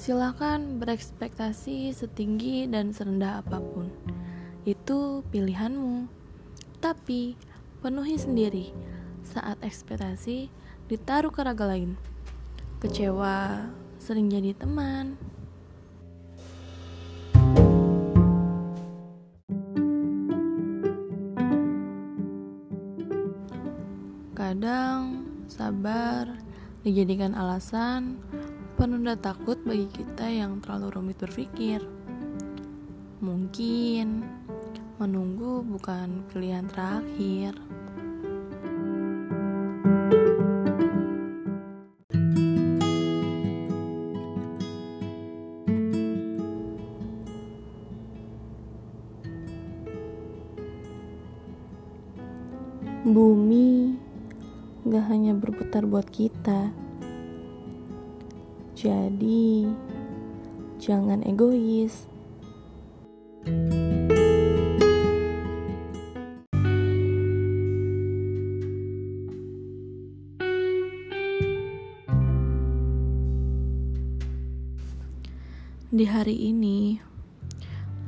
Silahkan berekspektasi setinggi dan serendah apa pun. Itu pilihanmu. Tapi penuhi sendiri saat ekspektasi ditaruh ke raga lain. Kecewa sering jadi teman. Kadang sabar dijadikan alasan penunda takut bagi kita yang terlalu rumit berpikir. Mungkin menunggu bukan pilihan terakhir. Bumi gak hanya berputar buat kita. Jadi, jangan egois. Di hari ini,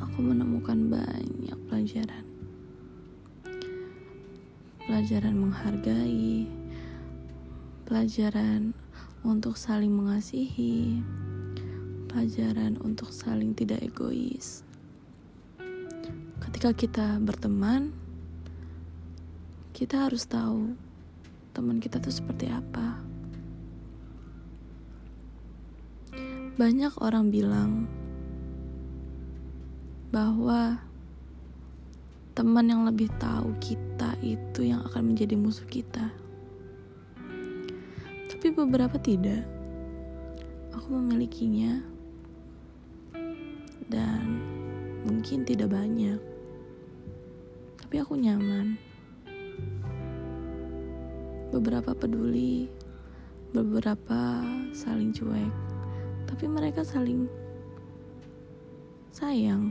aku menemukan banyak pelajaran. Pelajaran menghargai, pelajaran untuk saling mengasihi, pelajaran untuk saling tidak egois. Ketika kita berteman, kita harus tahu teman kita tuh seperti apa. Banyak orang bilang bahwa teman yang lebih tahu kita itu yang akan menjadi musuh kita tapi beberapa tidak. Aku memilikinya, dan mungkin tidak banyak, tapi aku nyaman. Beberapa peduli, beberapa saling cuek, tapi mereka saling sayang.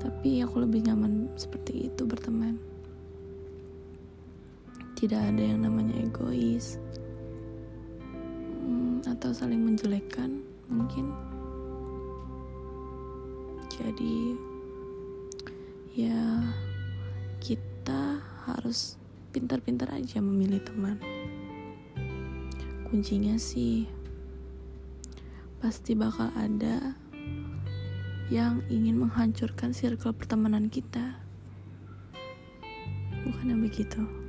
Tapi aku lebih nyaman seperti itu berteman tidak ada yang namanya egois. Hmm, atau saling menjelekkan mungkin. Jadi ya kita harus pintar-pintar aja memilih teman. Kuncinya sih pasti bakal ada yang ingin menghancurkan circle pertemanan kita. Bukan yang begitu